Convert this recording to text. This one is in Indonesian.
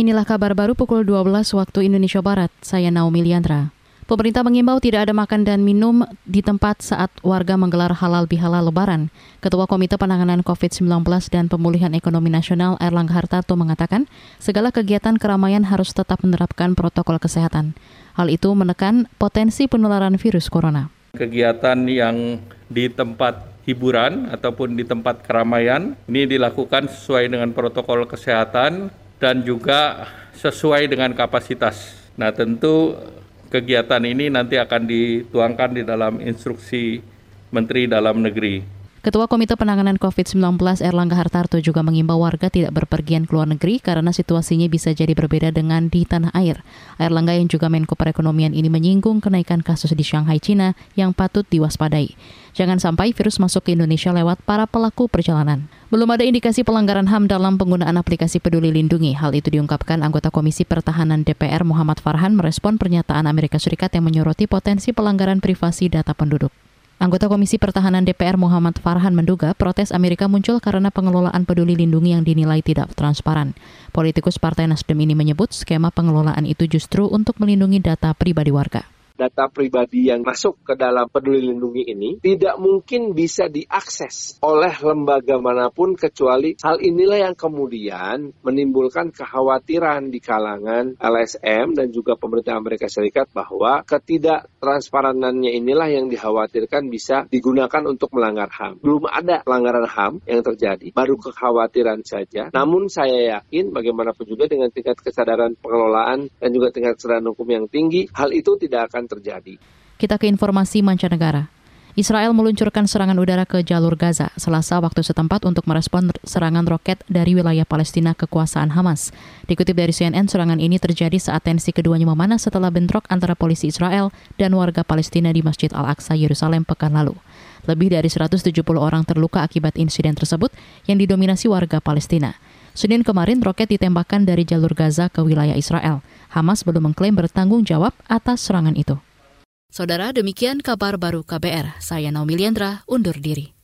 Inilah kabar baru pukul 12 waktu Indonesia Barat. Saya Naomi Liandra. Pemerintah mengimbau tidak ada makan dan minum di tempat saat warga menggelar halal bihalal lebaran. Ketua Komite Penanganan COVID-19 dan Pemulihan Ekonomi Nasional Erlangga Hartarto mengatakan, segala kegiatan keramaian harus tetap menerapkan protokol kesehatan. Hal itu menekan potensi penularan virus corona. Kegiatan yang di tempat hiburan ataupun di tempat keramaian ini dilakukan sesuai dengan protokol kesehatan dan juga sesuai dengan kapasitas. Nah, tentu kegiatan ini nanti akan dituangkan di dalam instruksi Menteri Dalam Negeri. Ketua Komite Penanganan COVID-19 Erlangga Hartarto juga mengimbau warga tidak berpergian ke luar negeri karena situasinya bisa jadi berbeda dengan di tanah air. Erlangga yang juga Menko Perekonomian ini menyinggung kenaikan kasus di Shanghai, China yang patut diwaspadai. Jangan sampai virus masuk ke Indonesia lewat para pelaku perjalanan. Belum ada indikasi pelanggaran HAM dalam penggunaan aplikasi Peduli Lindungi. Hal itu diungkapkan anggota Komisi Pertahanan DPR Muhammad Farhan merespon pernyataan Amerika Serikat yang menyoroti potensi pelanggaran privasi data penduduk. Anggota Komisi Pertahanan DPR Muhammad Farhan menduga protes Amerika muncul karena pengelolaan peduli lindungi yang dinilai tidak transparan. Politikus Partai Nasdem ini menyebut skema pengelolaan itu justru untuk melindungi data pribadi warga data pribadi yang masuk ke dalam peduli lindungi ini tidak mungkin bisa diakses oleh lembaga mana pun kecuali hal inilah yang kemudian menimbulkan kekhawatiran di kalangan LSM dan juga pemerintah Amerika Serikat bahwa ketidaktransparanannya inilah yang dikhawatirkan bisa digunakan untuk melanggar HAM. Belum ada pelanggaran HAM yang terjadi, baru kekhawatiran saja. Namun saya yakin bagaimanapun juga dengan tingkat kesadaran pengelolaan dan juga tingkat kesadaran hukum yang tinggi, hal itu tidak akan terjadi. Kita ke informasi mancanegara. Israel meluncurkan serangan udara ke jalur Gaza selasa waktu setempat untuk merespon serangan roket dari wilayah Palestina kekuasaan Hamas. Dikutip dari CNN, serangan ini terjadi saat tensi keduanya memanas setelah bentrok antara polisi Israel dan warga Palestina di Masjid Al-Aqsa, Yerusalem pekan lalu. Lebih dari 170 orang terluka akibat insiden tersebut yang didominasi warga Palestina. Senin kemarin roket ditembakkan dari jalur Gaza ke wilayah Israel. Hamas belum mengklaim bertanggung jawab atas serangan itu. Saudara, demikian kabar baru KBR. Saya Naomi Liandra, undur diri.